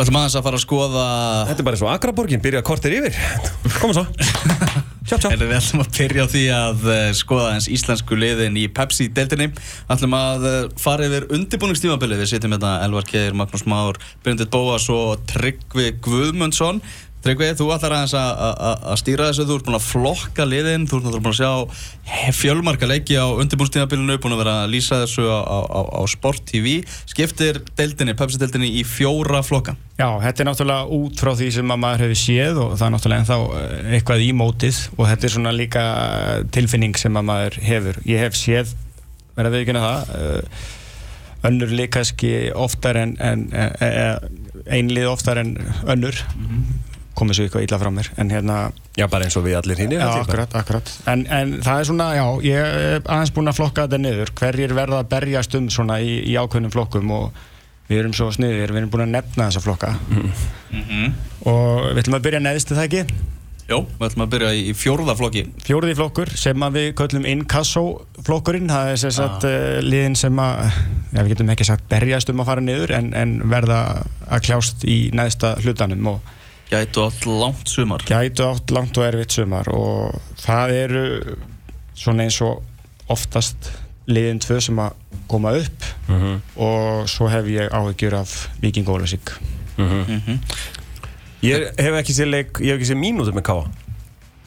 Við ætlum aðeins að fara að skoða Þetta er bara eins og Akraborgin, byrja kortir yfir. Koma svo. Tjá, tjá. Við ætlum að byrja á því að uh, skoða eins íslensku liðin í Pepsi-deltinni Við ætlum að uh, fara yfir undirbúningstímabilið. Við sitjum hérna Elvar Keir, Magnús Már, Bryndit Bóas og Tryggvi Guðmundsson Tryggvi, þú ætlar aðeins að- stýra þessu, þú ert búin að flokka liðin, þú ert náttúrulega búin að sjá fjölmarka leiki á undirbúinstímabilinu, búin að vera að lýsa þessu á, á, á, Sport TV, skiptir deildinni, Pepsi-deildinni í fjóra flokka. Já, þetta er náttúrulega út frá því sem að maður hefur séð og það er náttúrulega ennþá eh, eitthvað í mótið og þetta er svona líka tilfinning sem að maður hefur. Ég hef séð, verða við ekki það, eh, önnur lið kannski oftar en, en, en einlið oftar en önnur, komið svo eitthvað illa frá mér, en hérna Já, bara eins og við allir hinn akkurat, akkurat. En, en það er svona, já, ég er aðeins búinn að flokka þetta niður. Hverjir verða að berjast um svona í, í ákveðnum flokkum og við erum svo sniðir, við erum búin að nefna þessa flokka. Og við ætlum að byrja neðst, er það ekki? Jó, við ætlum að byrja í, fjórða flokki. Fjórði flokkur sem að við köllum inkasso flokkurinn, það er sem sagt ah. liðin sem að, já, við getum ekki sagt berjast um að fara niður en, en verða að kljást í neðsta hlutanum og Gætu átt langt sumar. gætu átt langt og erfitt sumar og það eru svona eins og oftast liðin tvö sem að koma upp og svo hef ég áhyggjur af Viking Ólasík Ég hef ekki séð leik, ég hef ekki séð mínútur með Káa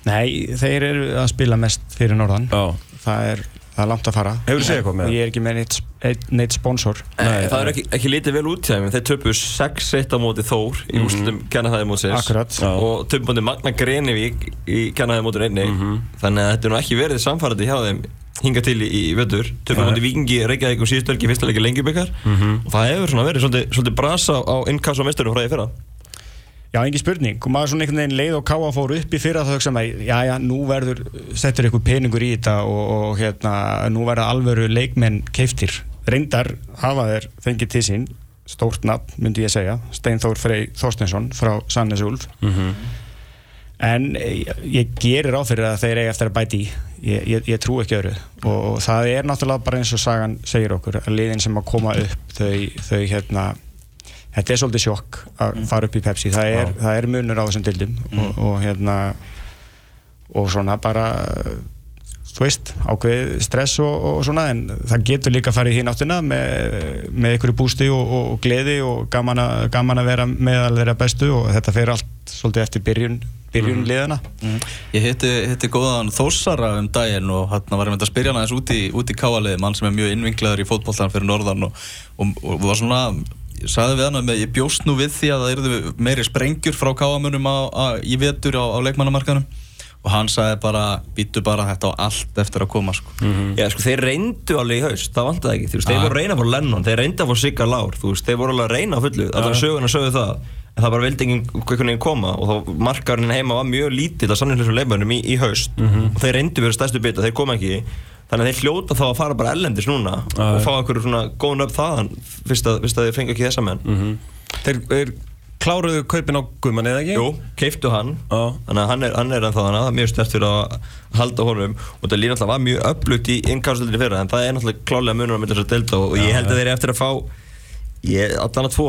Nei, þeir eru að spila mest fyrir norðan. Já. Það er, það er langt að fara Hefurðu séð eitthvað með og það? ég er ekki með neitt, neitt, neitt sponsor Nei, það er ekki, ekki litið vel út þeir töpu 6-1 á móti Þór í Mhm. úrslutum kennahæði mótsins Akkurat. Já. og töpu móti Magna Grenivík í kennahæði mótur einni Mhm. þannig að þetta er nú ekki verið samfærandi hjá þeim hinga til í, í vötur töpu Nei. móti Vikingi Reykjavík um síðustu helgi fyrsta leiki lengjubikar Mhm. og það hefur svona verið svolítið, svolítið brasa á innkass og mesturum frá því fyrra Já, engin spurning, og maður svona einhvern veginn leið og káa fór upp í fyrra þá hugsa maður, já, já, nú verður settur eitthvað peningur í þetta og, og hérna, nú verða alvöru leikmenn keiftir. Reyndar hafa þeir fengið til sín, stórt nafn, myndi ég segja, Steinþór Frey Þorstensson frá Sannes Ulf. En ég, ég gerir áfyrir að þeir eigi eftir að bæti í, ég, ég, ég trú ekki öðru og það er náttúrulega bara eins og sagan segir okkur, að liðin sem að koma upp, þau, þau hérna, þetta er svolítið sjokk að fara upp í Pepsi. Það er, það er munur á þessum dildum og, og hérna og svona bara þú veist, ákveð stress og, og svona en það getur líka að fara í hinn áttina með, með ykkur bústi og, og, gleði og gaman, a, gaman að vera meðal þeirra bestu og þetta fer allt svolítið eftir byrjun, byrjun liðana Ég hitti, hitti góðan Þórsara um daginn og hann var að spyrja hann aðeins út í, í káaliði, mann sem er mjög innvinglaður í fótbollan fyrir norðan og, og, og var svona, ég sagði við hann að ég bjóst nú við því að það eru meiri sprengjur frá káamunum á, á, í vetur á, á leikmannamarkanum og hann sagði bara, býtu bara þetta á allt eftir að koma sko. Já, sko, þeir reyndu alveg í haust, það vantaði ekki, þú veist, þeir Ah. voru að reyna fyrir Lennon, þeir reyndu að fá Sigga Lár, þú veist, þeir voru alveg að reyna fullu, allar söguna sögðu það, en það bara vildi enginn einhvern veginn koma og þá markarinn heima var mjög lítill að sannleikslega leifmörnum í, í haust. Og þeir reyndu verið stærstu bita, þeir koma ekki, þannig að þeir hljóta þá að fara bara ellendis núna og fá einhverju svona góðun upp þaðan fyrst að, fyrst að þeir fengi ekki þessa menn. Þeir, þeir kláruðu kaupin á Guðmann eða ekki? Jú, keiftu hann Já. Þannig að hann er, hann er ennþá þannig Það er mjög stert fyrir að halda honum Og það lína alltaf var mjög upplugt í innkástöldinni fyrra En það er náttúrulega klálega munur á milli þess að delta Og ég held að þeir eru eftir að fá Ég, allan að tvo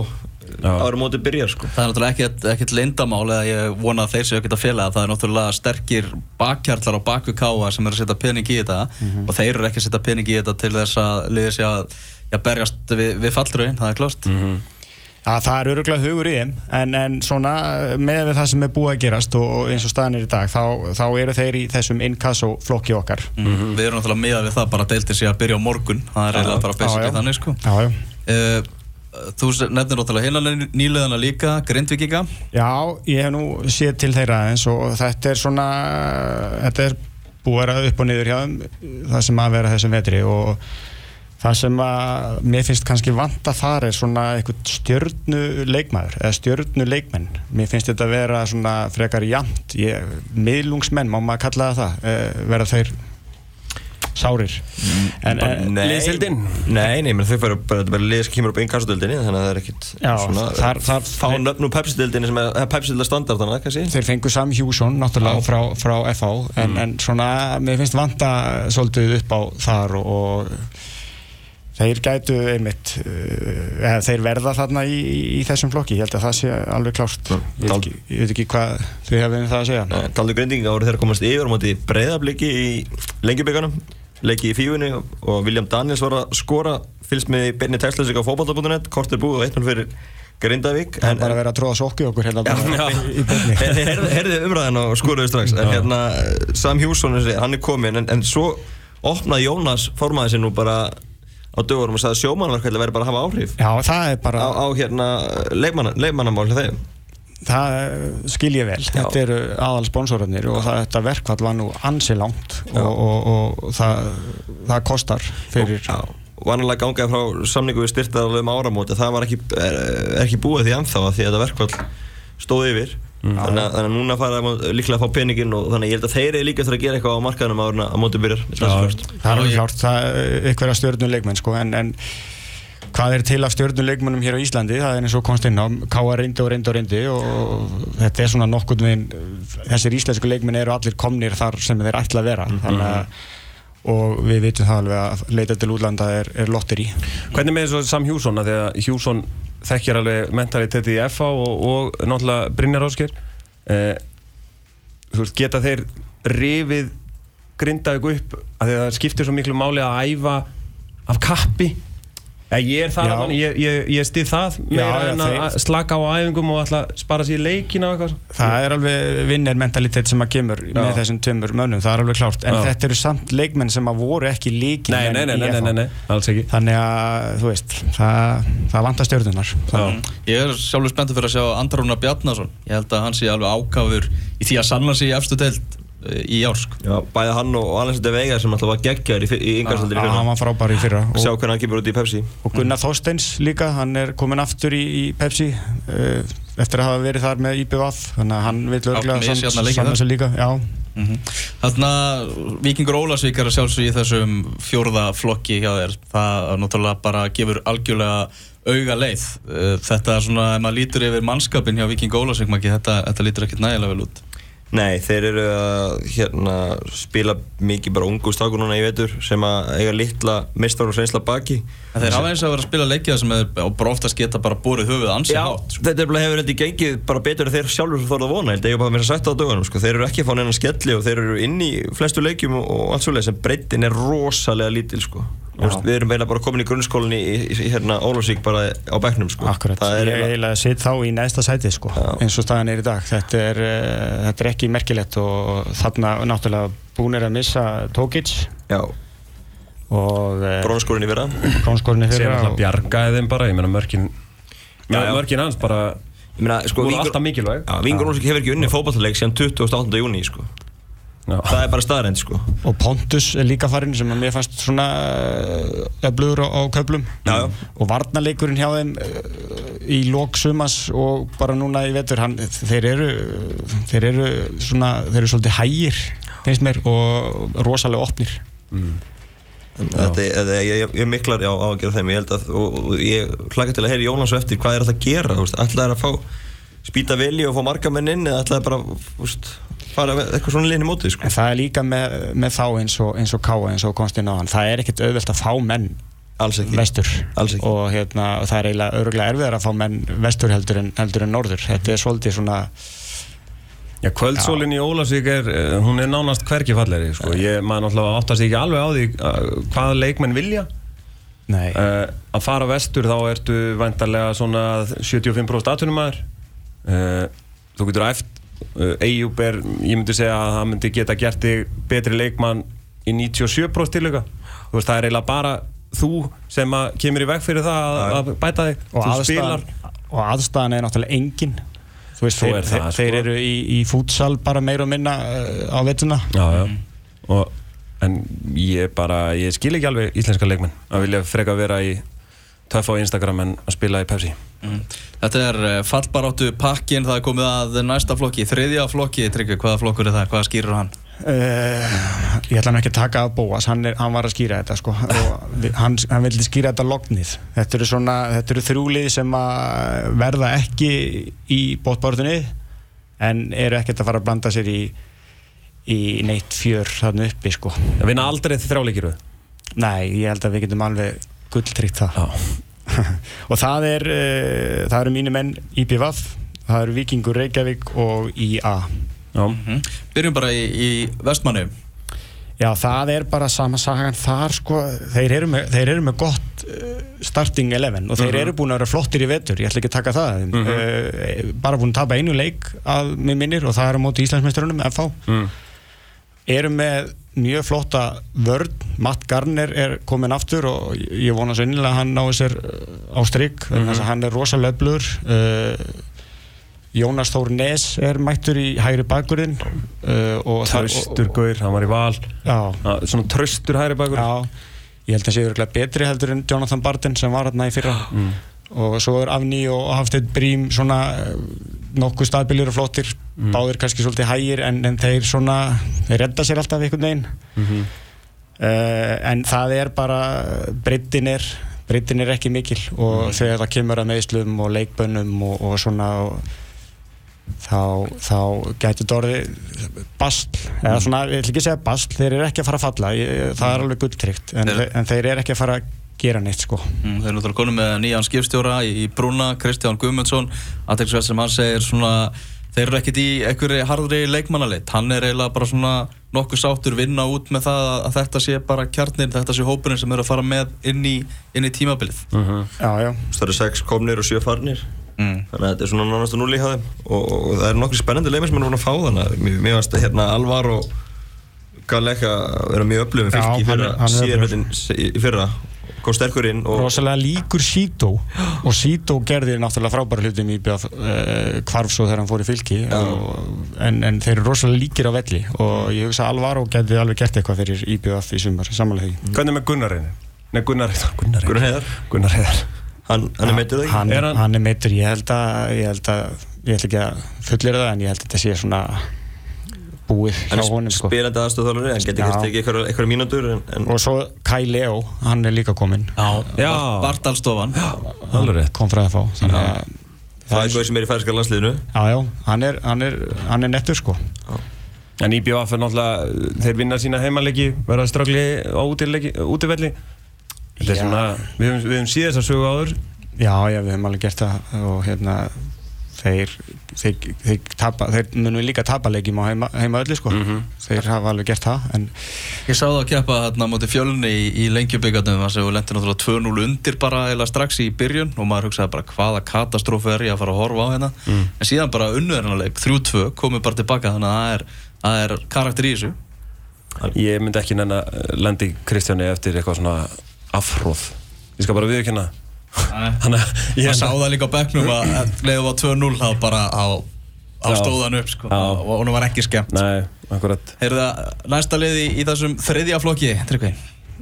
Ára móti byrjar sko Það er náttúrulega ekkert, ekkert lindamál eða ég vona að þeir séu ekkert að fela það. Það er náttúrulega sterkir bakkjarlar á bakvið káa sem eru að setja pening í þetta og þeir eru ekki að setja pening í þetta til þess að liðið sé að já, berjast við, við fallröðin, það er klást. Já, það er öruglega hugur í þeim en, en svona með við það sem er búið að gerast og, og eins og staðan er í dag þá, þá eru þeir í þessum inkasso flokki okkar Mm. Við erum náttúrulega miðað við það bara að deiltir sé að byrja á morgun. Það er Já, já. sko. Já, já Uh, þú nefnir náttúrulega hérna nýleðana líka, Grindvikinga. Já, ég hef nú séð til þeirra eins og þetta er svona þetta er búið að upp og niður hjá þeim það sem að vera þessum vetri og það sem að mér finnst kannski vanta þar er svona eitthvað stjörnu leikmaður eða stjörnu leikmenn mér finnst þetta að vera svona frekar jamt ég, miðlungsmenn, má maður kalla það eh, vera þeir sárir. En, en, Nei, Liðsheildin? Nei, nei, menn þau fara bara, bara lið sem kemur upp innkastöldinni Þannig að það er ekkit Já, þar- þar- Fá nöfn úr Pepsi-deildinni sem er Pepsi-deildar standard þannig, kannski. Þeir fengu Sam Hjússon náttúrulega frá, frá FH en, en svona, mér finnst vanta svolítið upp á þar og, og þeir gætu einmitt uh, eða þeir verða þarna í, í, þessum flokki, ég held að það sé alveg klárt. Ég, veit Dál- ekki, ég veit ekki hvað þau hefði um það að segja. Taldu grindinga voru þeir að komast yfir á móti breyðabliki í lengjubíkanum leiki í fífunni og William Daniels var að skora fylgst með í beinni textlösing á fótbolta.net kort er búið og 1-0 fyrir Grindavík það er bara að vera að tróða sokki okkur hérna í byrni Herði umræðan og skoruðu strax. En hérna Sam Hjússon hann er komin en, en svo opnaði Jónas formaði sér nú bara á dögurum og sagði að sjómannverkvæli verði bara að hafa áhrif. Já, það er bara, á, á hérna leikmanna, leikmannamál þeim það eh, skil ég vel. Þetta eru aðal sponsorarnir og það, þetta verkvall var nú ansi langt og, og, og það, það kostar fyrir Já, vanalega gangaði frá samningu við styrtaðalög um áramóti það var ekki, er, er ekki búið því ennþá að því að þetta verkvall stóð yfir. Þannig, að, þannig að núna fara að líklega að fá peningin og þannig að ég held að þeir eru líka þurfa að gera eitthvað á markaðunum ára að móti byrjar í þessu först. það er alveg klárt, það er einhverja stjórnuleikmenn sko, en, en hvað er til af stjórnuleikmennum hér á Íslandi? Það er eins og komst inn á, K.A. reyndi og reyndi og reyndi og þetta er svona nokkurn veginn þessir íslensku leikmenn eru allir komnir þar sem þeir ætla að vera. Þannig að og við vitum það alveg að leita til útlanda er, er lotteri Hvernig með þessu Sam Hjússon að því að Hjússon þekkjar alveg mentalitetið í FA og, og náttúrulega Brynjar Ásker eh, geta þeir rifið grindaðu upp að það skiptir svo miklu máli að æfa af kappi ég er það, Já. alveg, ég, ég, ég stið það meira já, en að þeir- að slaka á æfingum og að spara sér í leikina og eitthvað það er alveg vinnir mentalitet sem að kemur með þessum tveimur mönnum, það er alveg klárt. En Já. þetta eru samt leikmenn sem að voru ekki líkin nei, nei, nei, nei, nei, nei, nei, alls ekki. Þannig að þú veist það, það vantar stjórnunar Já. Ég er sjálfur spenntur fyrir að sjá Andra Rúnar Bjarnason. Ég held að hann sé alveg ákafur í því að sanna sig í efstu eh, í ár sko. Já, bæði hann og Alens de Vega sem alltaf var geggjar í, í yngarstöldir í hann fyrra. var frábær í fyrra. Sjá og, hvernig hann kemur út í Pepsi. Og Gunnar Þorsteins líka hann er komin aftur í, í Pepsi uh, eftir að hafa verið þar með IBVF þannig að hann vil örglega sanna sig líka já, Þannig að Víkingur Ólasvík er að sjálfsög í þessum fjórða flokki hjá þér. Það náttúrulega bara gefur algjörlega auga leið. Eh, Þetta er svona, ef maður lítur yfir mannskapin hjá Víking Ólasvík þetta, þetta lítur ekkert nægilega vel út Nei, þeir eru að hérna, spila mikið bara ungu stákur núna í vetur sem að eiga litla mistar og reynsla baki En þeir hafa eins og að vera að spila leikja sem er bara oftast geta bara borið höfuð ansi Já, hátt sko. þetta er bara hefur þetta gengið bara betur en þeir sjálfur sem þorða að vona held ég bara mér að það á dögunum sko. þeir eru ekki að fá neina skelli og þeir eru inn í flestu leikjum og, og allt svolítið sem breytin er rosalega lítil sko. Þú veist, við erum meina bara komin í grunnskólinni í, í, í hérna Ólafsvík bara á bekknum sko. akkurat það er ég eiginlega- eiginlega sitt þá í neðsta sæti sko, Já. eins og staðan er í dag þetta er, uh, þetta er ekki merkilegt og þarna náttúrulega búinir að missa Tókic Já, og uh, brónskólinni fyrra brónskorni Sér fyrra alltaf og, bjargaði þeim bara, ég meina mörkin Já, já. mörkin hans bara Ég meina, sko, voru Víkingur- alltaf mikilvæg Vingur Ólafsvík hefur ekki unni fótballleik síðan 28. júni sko. Já. það er bara staðrænt sko. og Pontus er líka farinn sem að mér fannst svona öflugur á, á köflum Já, já. og varnarleikurinn hjá þeim uh, í lók sumas og bara núna í vetur hann, þeir eru þeir eru svona, þeir eru svolítið hægir finnst mér og rosalega opnir En Þetta, þetta, ég, ég, ég miklar á, á að gera þeim ég held að, og, og ég hlaka til að heyra Jónas eftir hvað er þetta að gera, þú veist, ætlaði að fá spýta vilji og fá marga menn inn eða ætlaði bara, veist, fara með eitthvað svona linni mótið, sko? En það er líka með, með þá eins og, eins og Káa eins og konstinn á hann, það er ekkert auðvelt að fá menn alls ekki, vestur. Alls ekki. og hérna, það er eiginlega örgulega erfiðar að fá menn vestur heldur en, heldur en norður. Þetta er svolítið svona Já, kvöldsólinn í Ólafsvík er, eh, hún er nánast hvergi falleri, sko. Ég, maður náttúrulega áttast ekki alveg á því uh, hvað leikmenn vilja. nei, Uh, að fara vestur þá ertu væntarlega svona 75% atvinnumæður. Uh, þú getur æft, uh, Eyjúb er, ég myndi segja að það myndi geta gert þig betri leikmann í 97% tilöka. Þú veist, það er eiginlega bara þú sem kemur í veg fyrir það að, að bæta þig. og aðstæðan, og aðstæðan er náttúrulega engin þú veist, þeir, er þeir, það, þeir sko. eru í, í fútsal bara meira og minna uh, á vettuna en ég bara, ég skil ekki alveg íslenska leikmenn að vilja freka vera í töff á Instagram en að spila í Pepsi. Mm. Þetta er eh, fallbaráttu pakkin, það er komið að næsta flokki, þriðja flokki, Tryggvi, hvaða flokkur er það, hvaða skýrur hann? uh, ég ætla nú ekki að taka að bóas hann, er, hann var að skýra þetta sko hann, hann vildi skýra þetta lognið þetta eru svona, þetta eru þrjúlið sem að verða ekki í bótbártunni en eru ekkert að fara að blanda sér í í neitt fjör þarna uppi sko Það vinna aldrei þið þrjáleikir við. nei, ég held að við getum alveg gulltryggt það. Já. og það er uh, það eru mínu menn IPVAF það eru Víkingur Reykjavík og IA Já. Mhm. Byrjum bara í, í vestmanni Já, það er bara sama sagan þar sko, þeir eru með, þeir eru með gott uh, starting 11 og þeir eru búin að vera flottir í vetur, ég ætla ekki að taka það. Uh, bara búin að tapa einu leik að með minnir og það er á móti Íslandsmeisturunum FH, Mm. eru með mjög flotta vörn. Matt Garner er komin aftur og ég vona svo innilega að hann náði sér uh, á strik, mm -hmm. hann er rosalega blur uh, Jónas Þór Nes er mættur í hægri bakkurinn uh, það- Tröstur Gaur, hann var í val. Já, Svona tröstur hæri bakur Já, ég held að sé örgulega betri heldur en Jonathan Barton sem var hérna í fyrra og svo er Afni og Hafstedt Brím svona eh, nokkuð stabilir og flottir. Báðir kannski svolítið hægir en, en þeir svona þeir redda sér alltaf einhvern veginn. Mhm. uh, en það er bara breytin er breytin er ekki mikil. Og þegar það kemur að meðslum og leikbönnum og, og svona og, þá, þá gæti þetta orðið basl, eða svona, ég ætla ekki segja basl þeir eru ekki að fara að falla, það er alveg gulltrygt en, en þeir eru ekki að fara að gera neitt sko. Mm, Þeir eru náttúrulega konum með nýjan skipstjóra í í Brúna, Kristján Guðmundsson. Aðeinsvægt sem hann segir svona þeir eru ekkert í einhverju harðri leikmannaleitt hann er eiginlega bara svona nokkuð sáttur vinna út með það að- að þetta sé bara kjarnir, þetta sé hópurinn sem eru að fara með inn í, inn í tímabilið. Já, já, Það eru sex komnir og sjö farnir. Mm. Þannig að þetta er svona nánast að núli hjá þeim. Og, og, það eru nokkri spennandi leimir sem er búin að fá þannig að mér- mér varst hérna Alvar og Galeka vera mjög öflugum Já, fylki í fyrra, kom sterkur inn og rosalega líkur Sító og Sító gerði náttúrulega frábæra hlutum í bjöð uh, kvarf svo þegar hann fór í fylki. Og, en, en þeir eru rosalega líkir á velli. Og ég hugsa Alvaro geti alveg gert eitthvað fyrir IBF í sumar, samanlega því. Hvernig með Gunnar einu? Nei, Gunnar Gunnar Heiðar. Gunnar Heiðar hann, hann er það ekki? Hann, Er hann- hann er meittur, ég held að ég held að, ég ætla ekki að fullir það en ég held að þetta sé svona búið hann hjá honum sko. spilandi aðstofþjálfari hann getur Já. ekki einhverja einhverja mínútur en, en og svo Kai Leo, hann er líka kominn Já, Já. Bartalstofan kom frá FH það er góð sem er í færska landsliðinu já, já, hann er, hann er, hann er nettur sko En IBF er náttúrulega, þeir vinna sína heimaleiki, verða strafli á útivelli. Þetta er Já. svona, við höfum síðast að sögu áður. Já, já, við höfum alveg gert það og hérna þeir, þeir, þeir, tapa, þeir munum líka tapa leikjum á heima, heima öllu sko þeir hafa alveg gert það en Ég sá það að keppa hérna mútið fjölunni í, í lengjubíkarnum þar sem við lentum náttúrulega 2-0 undir bara eða strax í byrjun og maður hugsaði bara hvaða katastrófu er ég að fara að horfa á hérna en síðan bara unnu þennan leik 3-2 komið bara tilbaka þannig að það er, það er karakter í þessu Ég myndi ekki nenn að lendi Kristjáni eftir eitthvað svona afhróð. Ég skal bara viðkynna. Þannig að ég sá það líka á bekknum að leiðum á 2-0 þá bara á, á stóðan upp sko. Og hún var ekki skemmt. Nei, akkurat. Heyrðu það, næsta liði í, í þessum þriðja flokki, Tryggvi?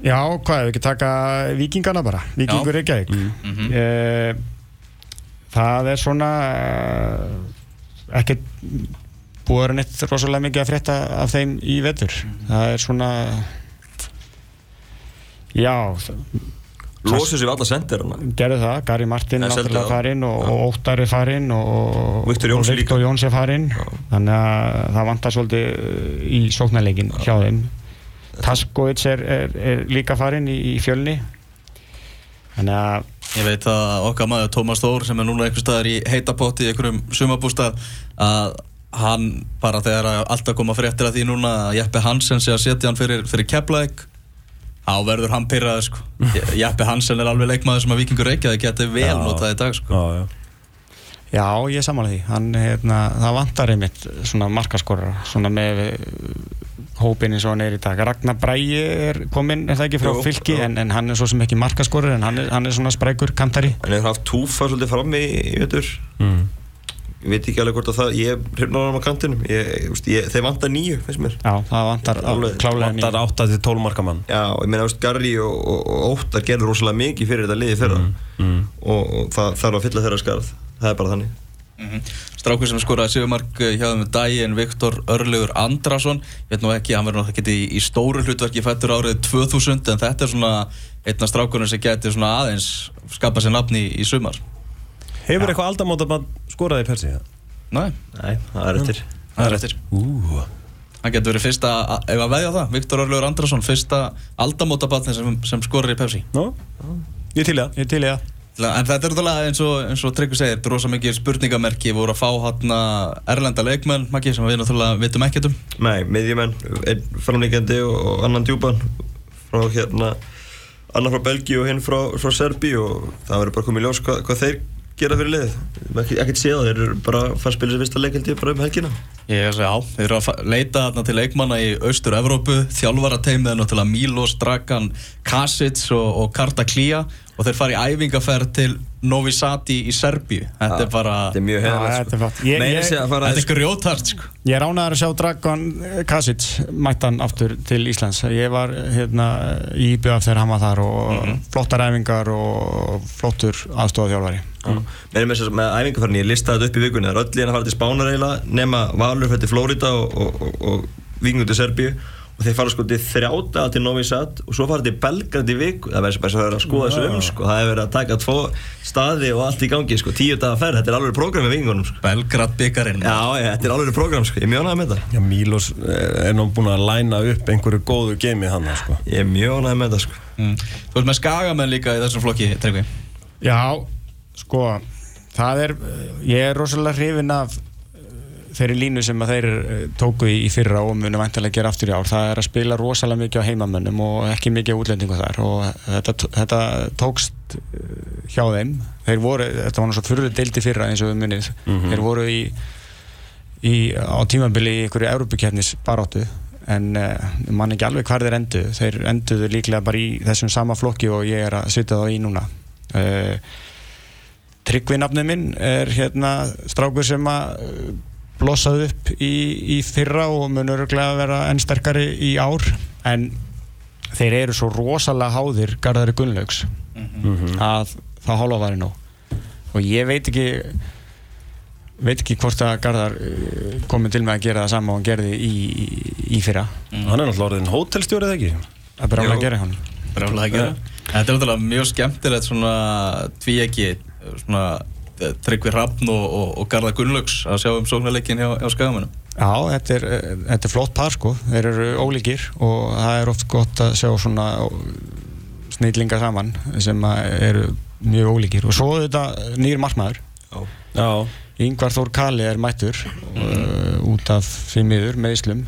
Já, hvað, við ekki taka vikingana bara, vikingur Reykjavík. Mm. Það er svona uh, ekkert búið að vera neitt rosalega mikið að frétta af þeim í vetur. Það er svona já, losu sér við alla sendir hann gerðu það, Gary Martin náttúrulega farinn og, og Óttar er farinn og Viktor Jóns og líka. Viktor Jóns er farinn. Þannig að það vantar svolítið uh, í sóknarleikin hjá þeim. Taskovits er, er, er líka farinn í, í fjölni. Þannig að Ég veit að okkar maður Tómas Þór sem er núna einhver staðar í heitapotti í einhverjum sumabústað að hann bara þegar að alltaf koma fréttir að því núna að Jeppe Hansen sé að setja hann fyrir, fyrir Keflæk þá verður hann pyrraður sko Jeppe Hansen er alveg leikmaður sem að Víkingur Reykjavík geti vel notað í dag sko Já, já. Já, ég er samanlega því. Hann, hérna, það vantar einmitt svona markaskorara, svona með uh, hópinn eins og hann er í dag. Ragnar Bræi er kominn, er það ekki frá Jú, fylki, jú. en, en hann er svo sem ekki markaskorari, en hann er, hann er svona sprækur kantari. hann hefur haft túfa svolítið frammi í vetur Mm. Ég veit ekki alveg hvort að það ég hrifnar hann á kantinum ég, ég, þeir vantar nýju finnst mér. Já, það vantar klálega Vantar 8 til 12 marka mann. Já, ég meina, Garri og, og, og Óttar gerður rosalega mikið fyrir þetta liði fyrra. Mm. og, og það þarf að fylla þeirra skarð. Það er bara þannig. Mhm. Strákur sem skoraði Sigurmark hjá þeim um daginn Viktor Örlegur Andrason. Ég veit nú ekki, hann verður náttúrulega ekki í, í stóru hlutverki fættur árið 2000 en þetta er svona einn af strákurinn sem geti svona aðeins skapa sér nafn í, í sumar Hefur eitthvað aldamótabann skoraði í Persi? Nei, Nei, það er eftir það er eftir Ú. Hann getur verið fyrsta, ef að veðja það, Viktor Örlegur Andrason fyrsta aldamótabatni sem, sem skorir í Pepsi Nó? Ég til það Ég til í það En þetta er náttúrulega eins og, eins og Tryggvi segir, þetta er rosa mikið spurningamerki, voru að fá hann erlenda leikmenn, Maggi, sem við náttúrulega vitum ekkert um. Nei, miðjumenn, einn framlíkjandi og, annan djúpan frá hérna annar frá Belgíu og hinn frá, frá Serbi og það verður bara komið í ljós hvað, hvað þeir gera fyrir. Ekki, ekkert séð, þeir eru bara að fara að spila sér fyrsta leikildi bara um helgina. Ég er að segja, já, þeir eru að leita þarna til leikmanna í Austur-Evrópu, þjálfarateimið er náttúrulega Milos, Dragan, Kasic og, og Karta Klía og þeir fara í æfingaferð til Novi Sadi í Serbíu. Þetta er bara, Þetta er mjög hefðilegt þetta er flott. Ég- Meira ég- sé að fara þetta er grjótart, sko. Ég er ánægður að sjá Dragon Kasic mættan aftur til Íslands ég var hérna í IBF þegar hann var þar og flottar æfingar og flottur aðstofað Meira með, þess að- með æfingarferðin, ég listaði þetta upp í vikunni Það er öll í hann að fara til Spánar eiginlega nema Valur til Flórida og, og, og, og Víkingur til Serbíu og þeir fara sko til þrjáta til Novi Sad og svo fara til Belgrad í viku það verður bara að vera að skoða þessu um sko. það hefur verið að taka tvo staði og allt í gangi sko. tíu daga ferð, þetta er alveg program með Víkingunum sko. Belgrad byggarinn. Já, já, þetta er alveg program, sko. ég er mjög ánægð með þetta Já, Mílos eh, er nú búin að læna upp einhverju góðu geimi hann sko. Ég er mjög ánægð með þetta sko. Mm. Þú ert með skagamenn líka í þessum flokki, Tryggvi. Já, sko það er, ég er rosalega hrifin af eh, þeirri línu sem að þeir eh, tóku í, fyrra og munu vantilega gera aftur í ár. Það er að spila rosalega mikið á heimamönnum og ekki mikið á útlendingu þar og þetta, þetta tókst eh, hjá þeim. Þeir voru, þetta var náttúrulega fyrirlega deildi fyrra eins og við munið. Þeir voru í, í á tímabili í einhverju Európukefnis baráttu en uh, mann ekki alveg hvar þeir endu þeir enduðu líklega bara í þessum sama flokki og ég er að sitja þá í núna. Uh, Tryggvi nafnið minn er hérna strákur sem að uh, blossaði upp í, í fyrra og mun öruglega vera enn sterkari í ár. En þeir eru svo rosalega háðir Garðari Gunnlaugs að það hálfa væri nóg og ég veit ekki veit ekki hvort að Garðar uh, komið til með að gera það sama og hann gerði í, í, í fyrra Hann er náttúrulega orðin hótelstjórið ekki? Það er Jú. að gera hann Brálega að gera. Þetta er náttúrulega mjög skemmtilegt svona tvíegi, svona eh, Tryggvi Hrafn og, og, og Garða Gunnlaugs að sjá um sóknarleikin hjá, hjá skagamennum. Já, þetta er, eh, þetta er flott par sko, þeir eru ólíkir og það er oft gott að sjá svona snillinga saman sem að eru mjög ólíkir. Og svo þetta nýr markmaður. Já, Yngvar Þór Kali er mættur uh, út af því miður meðslum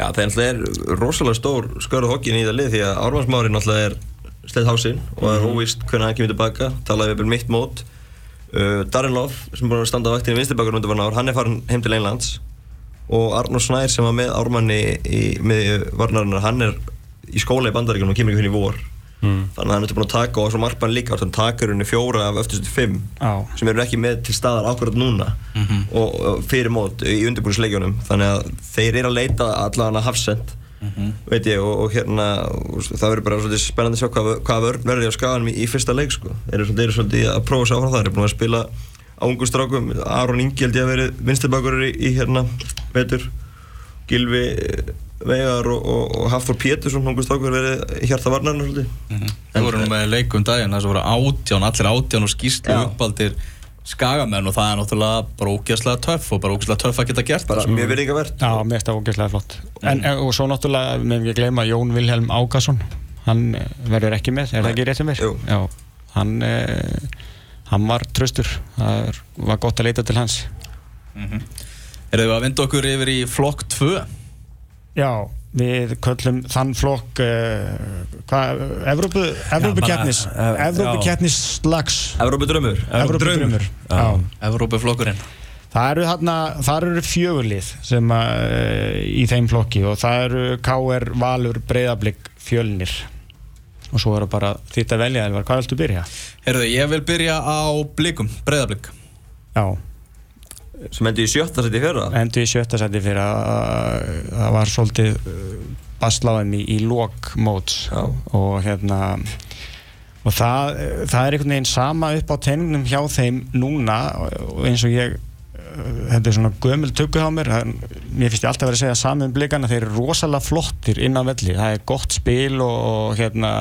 Já, það er rosalega stór skörð hokkin í það lið því að Ármannsmári náttúrulega er sleitt hásinn og er óvíst hvernig hann kemur tilbaka talaði við mitt mót. Uh, Darren Love sem búin að standa á vaktinni vinstirbakar undir ár, hann er farin heim til Englands. Og Arnór Snær sem var með Ármanni í, með varnarinnar, hann er í skóla í bandaríkunum og kemur ekki hún í vor. Þannig að hann er búin að taka og svo markmann líka þannig að takar henni fjóra af öftustu fimm Já. sem eru ekki með til staðar akkurat núna og, og fyrir mót í undirbúinsleikjunum þannig að þeir eru að leita allavega hafsend veit ég og, og hérna og það verður bara svolítið spennandi að sjá hvað, hvað verður á skaganum í, í fyrsta leik sko. þeir eru svolítið, að prófa sig áfram það þeir eru búin að spila á ungu strákum. Aron Ingi held ég að verið vinstibakur í, í hérna vetur. Gilvi eh, Veigar og, og, og Hafþór Pétursson ungu strákur verið hjarta varnarinn svolítið. Það voru nú með leikum daginn, það sem voru átján, allir átján og skýrslu Já. uppaldir skagamenn og það er náttúrulega bara ógeðslega töff og bara ógeðslega töff að geta gert bara sko. mjög virðingavert Já, mér finnst það ógeðslega flott en, en, og svo náttúrulega, með ekki gleyma Jón Vilhelm Ákason hann eh, verður ekki með, er það ekki rétt sem er? Jú. Já, hann eh, hann var tröstur það var gott að leita til hans Erum við að vinda okkur yfir í flokk 2? Já, við köllum þann flokk uh, hvað, Evrópu Evrópukeppnis Já, bara, eh, Evrópukeppnis slags Evrópu drömmur Evrópudrömmur Já. Evrópuflokkurinn. Það eru þarna, það eru fjögurlið sem að, uh, í þeim flokki og það eru KR, Valur, Breiðablík, Fjölnir. Og svo eru bara þitt að velja Elvar, hvað viltu byrja? Herðu, ég vil byrja á blikum, breyðablík Já, sem endi í sjötta seti fyrra? Endur í sjötta seti fyrir að að það var svolítið uh, basláðum í, í Já. og hérna og það, það er einhvern veginn sama upp á teiningnum hjá þeim núna og eins og ég uh, þetta er svona gömul tökku á mér mér finnst ég alltaf verið að segja saman um blikana þeir eru rosalega flottir inn á velli. Það er gott spil og, og hérna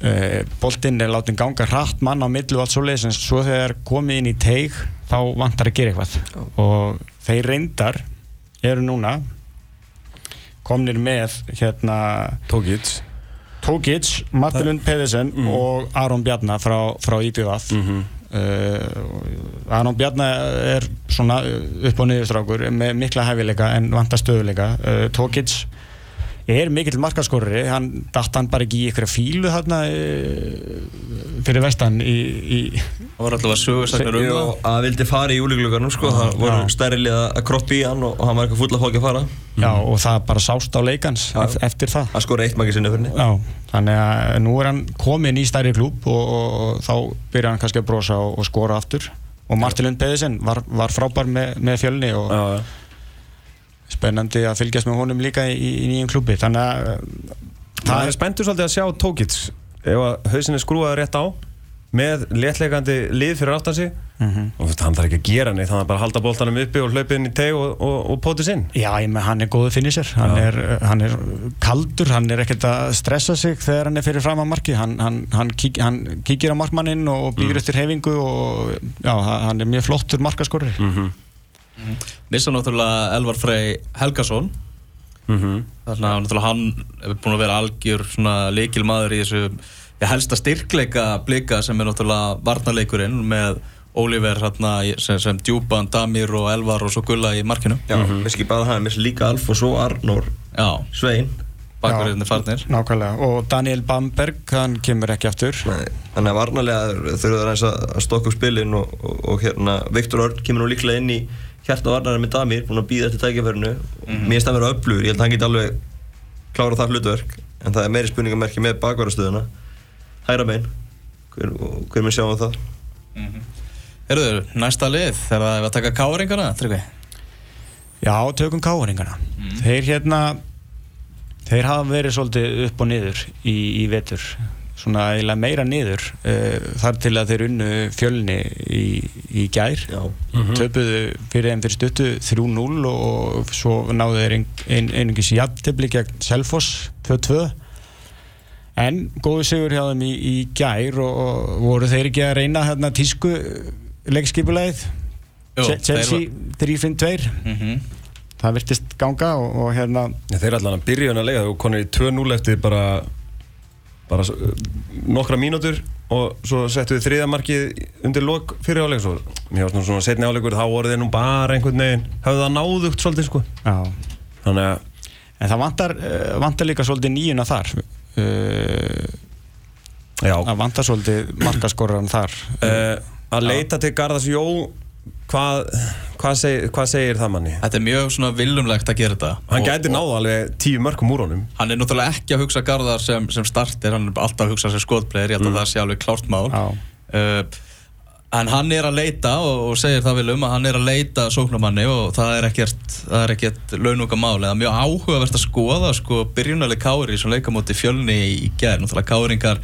uh, boltinn er látið ganga hratt mann á millu og allt svoleiðis en svo þegar komið inn í teig þá vantar að gera eitthvað. Og þeir reyndar eru núna komnir með hérna Tókits Tókic, Mattilund Pedersen Mm. og Aron Bjarnar frá, frá IBVF Mhm. uh, Aron Bjarnar er svona uh, upp og niðurstrákur með mikla hefileika en vantar stöðuleika uh, Tókic er mikill markaskorri hann datt hann bara ekki í ykkur fílu þarna uh, fyrir vestan í, í Það var alltaf að sögursagnir um Jú, það. að vildi fara í júliglugarnum sko, það voru Já. stærri lið að kroppa í hann og, og hann var eitthvað full af fólki að fara. Já, og það bara sást á leikans Já. ef, eftir það. Hann skori eitt mæki sinni fyrir Já, þannig að nú er hann komin í stærri klúb og, og, og þá byrjar hann kannski að brosa og, og skora aftur. Og Martin Lund Pedersen var, var frábær með, með fjölni og Já, já. Spennandi að fylgjast með honum líka í, í nýjum klúbi þannig að uh, Það er spenntur svolítið að sjá Tókits ef að hausin er skrúað rétt á með léttleikandi lið fyrir aftan sig. Mhm. og veist, hann þarf ekki að gera neitt hann þarf bara að halda boltanum uppi og hlaupa inn í teg og, og, og póti sinn. Já, ég með hann er góðu finisher. Hann er, hann er kaldur, hann er ekkert að stressa sig þegar hann er fyrir fram að marki. Hann, hann, hann, kík, hann kíkir á markmannin og býður eftir hefingu og já, hann er mjög flottur markaskorri mm Missa náttúrulega Elvar Frey Helgason. -hmm. Þannig að náttúrulega hann hefur búin að vera algjör svona leikil maður í þessu ég helsta styrkleika blika sem er náttúrulega varnarleikurinn með Oliver hérna, sem, sem djúpan, Damir og Elvar og svo Gulla í markinu. Já, mm -hmm. bara hann, missi líka Alf og svo Arnór Já, Svein. Bakverðinni farnir. Nákvæmlega, og Daniel Bamberg hann kemur ekki aftur. Nei, Þannig að varnarlega þurfum það að stokka upp spilin og, og, og hérna Viktor Örn kemur nú líklega inn í hjarta varnarinn með Damir, búin að býða eftir tækifærinu. Mm Mér stæmur að öflugur, ég held að hann geti alveg klára það hlutverk en það er meiri spurningamerki með bakvarastöðuna. Hæra bein hver, og hver með sjáum það? Herðu, næsta lið þegar það er að taka káringana, Tryggvi? Já, tökum káringana Þeir hérna þeir hafa verið svolítið upp og niður í, í vetur svona eiginlega meira niður uh, þar til að þeir unnu fjölni í, í gær. Já, töpuðu fyrir þeim fyrir stuttu 3-0 og svo náðu þeir ein, ein, einungis jafntefli gegn Selfoss 2-2 en góðu sigur hjá þeim í, í gær og, og voru þeir ekki að reyna hérna tísku leikskipulegið Jú, Chelsea 3-5-2 mm -hmm. það virtist ganga og, og hérna Þeir er allan að byrja hann að lega og konur í 2-0 eftir bara bara svo- nokkra mínútur og svo settu við þriða markið undir lok fyrir áleik svo mér varst nú svona setni áleikur þá voru þeir nú bara einhvern veginn hafðu það náðugt svolítið sko. Já. þannig að en það vantar, uh, vantar líka svolítið nýjuna þar. Uh, já. það vantar svolítið markaskorran þar. Uh, að leita til Garðars Jó hvað hvað, seg, hvað segir það manni? Þetta er mjög svona viljumlegt að gera þetta Hann Og- gæti náða alveg tíu mörgum úr honum Hann er náttúrulega ekki að hugsa Garðar sem, sem starter, hann er alltaf að hugsa sem skotplegir, ég held að það sé alveg klárt mál. Uh, en hann er að leita og, og segir það viljum að hann er að leita sóknumanni og það er ekkert, það er ekkert laununga mál. Það er mjög áhugavert að skoða sko byrjunarlega kári sem leika móti fjölni í, gerð. Náttúrulega káringar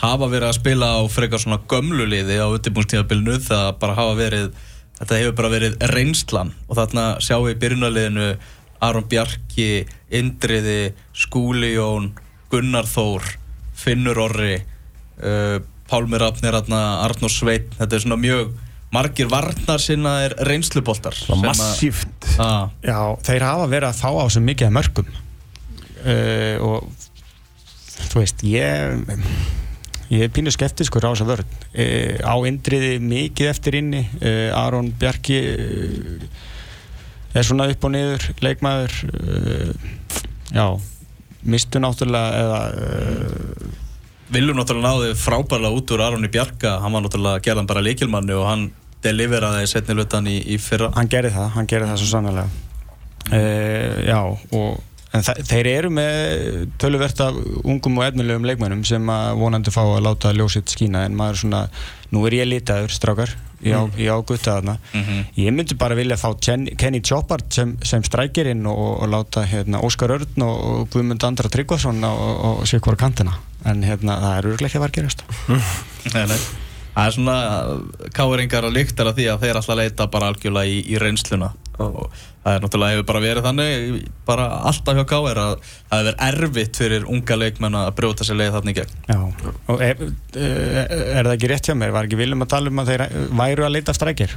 hafa verið að spila á frekar svona gömlu liði á þetta hefur bara verið reynslan og þarna sjáum við í byrjunarliðinu Aron Bjarki, Indriði Skúli Jón, Gunnar Þór Finnur Orri uh, Pálmi Rafnir Arnór Sveit, þetta er svona mjög margir varnar sinna er reynsluboltar massíft. Ah, Já, þeir hafa verið að fá á sem mikið mörgum uh, og þú veist, ég ég er pínu skeptiskur á þessa vörð uh, á indriði mikið eftir inni. Uh, Aron Bjarki uh, er svona upp og niður leikmaður. Uh, já, mistu náttúrulega eða uh, Viljum náttúrulega náði frábærlega út úr Aronni Bjarka, hann var náttúrulega gerðan bara leikilmanni og hann deliveraði setni lutan í, í fyrra. Hann gerði það, hann gerði það svo sannlega uh, já og en þeir eru með töluvert af ungum og efnilegum leikmennum sem að vonandi fá að láta ljósitt skína en maður svona, nú er ég litaður strákar, ég á, ég á gutta þarna. Mhm. ég myndi bara vilja fá Ken, Kenny Choppard sem, sem strækirinn og, og láta hérna, Óskar Örn og, og Guðmund Andra Tryggvason og, og, og hvora kantina. En hérna, það er örglega ekki að var gerast. Það er svona káringar að lyktar af því að þeir alltaf leita bara algjörlega í, í reynsluna og það er náttúrulega hefur bara verið þannig bara alltaf hjá K.R. að það hefur erfitt fyrir unga leikmenn að brjóta sér leið þarna í gegn Já, og er, er það ekki rétt hjá mér? Var ekki viljum að tala um að þeir væru að leita strækir?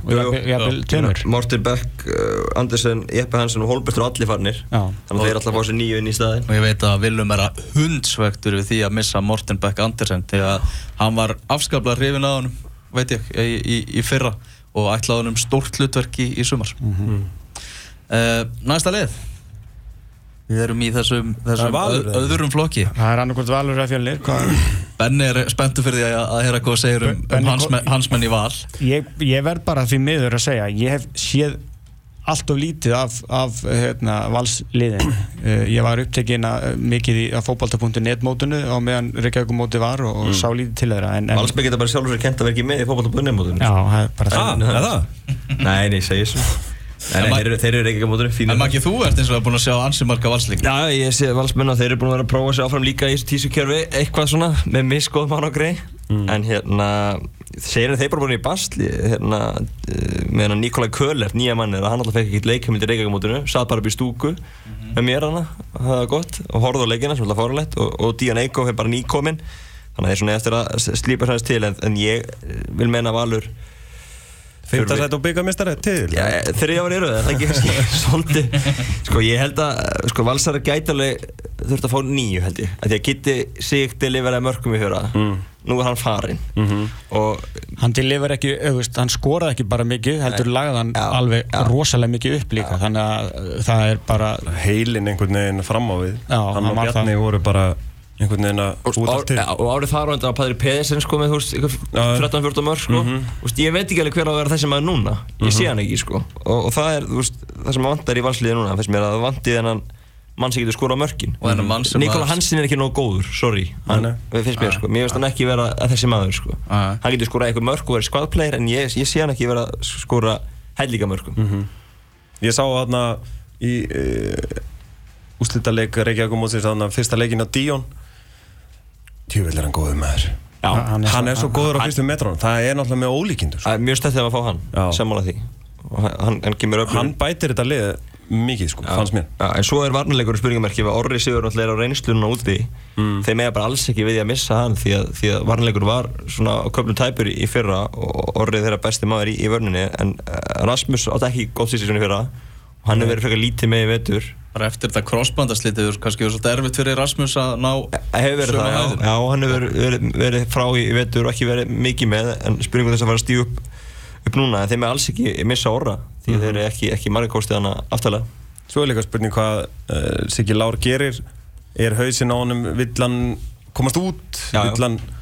Morten Beck, uh, Andersen, Jeppe Hansen og Holbert eru allir farnir Já. þannig að þeir alltaf fá sér nýju inn í staðin og ég veit að Willum er að hundsvektur við því að missa Morten Beck Andersen því að hann var afskaplega hrifin að honum veit ég, í, í, í fyrra og ætlaði honum stórt hlutverki í sumar. Mm. Næsta leið við erum í þessum, þessum Valur, öð, öðrum flokki. Það er annarkvæmt valur að fjölnir? Benni er spenntu fyrir því að, að heyra hvað segir um, um Benni hans, í val. Ég, ég verð bara því miður að segja ég hef séð allt of lítið af, af hérna, valsliðin uh, ég var upptekinn að, mikið í að fótbalta.net mótunu á meðan Reykjavík móti var og, og sá lítið til þeirra Valsberg geta bara sjálfur sér kent að vera ekki með í fókbaltabunni Já, það er bara Ah, það er það? Nei, nei, segir svo. Nei, nei, þeir eru- þeir eru ekki á mótunum, fínir en Maggi þú ert eins og búin að sjá ansi marga valsling Já, ég sé valsmenn að þeir eru búin að vera að prófa sig áfram líka í þessu tísukjörfi eitthvað svona með misgóð mann og grei en hérna segir þeir bara búin í bastli hérna eh, með hérna Nikolai Köller, nýja mann hann alltaf fekk ekkert leikheimild í Reykjavík-mótinu satt bara upp í stúku með mér hana það var gott og horfði á leikina sem alltaf fórulegt og, og Dían Eikó er bara nýkominn þannig að það er svona eftir að slípa sæðist til en, en ég eh, vil meina að Valur Fymta sætt og byggamistari til? Já, þriðja ári eru það, það er ekki? Svolítið. Sko ég held að, sko Valsara gæti alveg þurft að fá nýju held ég. Að Gitti sig deliveraði mörgum í fjöra mm. Nú er hann farinn. Mhm. Og hann deliver ekki, auðvist, hann skoraði ekki bara mikið heldur lagði hann Já, alveg já. rosalega mikið upp líka. Þannig að það er bara Heilin einhvern veginn fram á við. Já, Hann hann og var Bjarni voru bara einhvern veginn að Og, ár, allt til. Og árið þar á endan að Padri Pedersen sko með þú veist, ykkur Já. 13-14 mörg sko. Mhm. Þú veist, ég veit ekki alveg hver á að vera þessi maður núna. Ég sé hann ekki sko. Og, og það er, veist, það sem vantar í valsliði núna finnst mér að það vanti þennan mann sem getur Og þennan mann sem Nikola að- Hansen er ekki nógu góður, sorry. Hann, Nei, það finnst mér sko, mér finnst hann ekki vera að þessi maður sko. Hann getur skorað eitthvað mörk og verið skvaðplegir en ég, ég sé hann ekki vera að skora hellíka mörkum Ég sá þarna í uh, úslítaleik Reykjavík mótsins þarna fyrsta leikin á Díón Tjúvill er hann góður maður. Já, hann Hann er svo góður á hann- fyrstu metrónum. Það er náttúrulega með ólíkindur sko. Er mjög stættið að fá hann, Já. sammála því. Og hann, hann, hann kemur upp Hann bætir þetta lið mikið sko, fannst mér. Já, en svo er varnarleikur spurningamerki ef að Orri Sigur náttúrulega er á reynslununa úti. Mm. þeir mega bara alls ekki við að missa hann því að, því að varnarleikur var svona á köflum tæpur í, fyrra og Orri er þeirra besti maður í, í vörninni. En eh, Rasmus átti ekki gótt sísísjón í fyrra hann hefur verið frekar lítið með í vetur. Bara eftir þetta crossbandaslitið kannski verið svolítið erfitt fyrir Rasmus að ná Það hefur verið það, já, já hann hefur verið, verið frá í, vetur og ekki verið mikið með en spurningum þess að fara að stíu upp, upp núna en þeir með alls ekki missa orra því að þeir eru ekki, ekki margir kostið hana aftalega Svo er líka spurning hvað uh, Siggi Lár gerir. Er hausinn á honum, vill hann komast út? Já. Vill hann, er-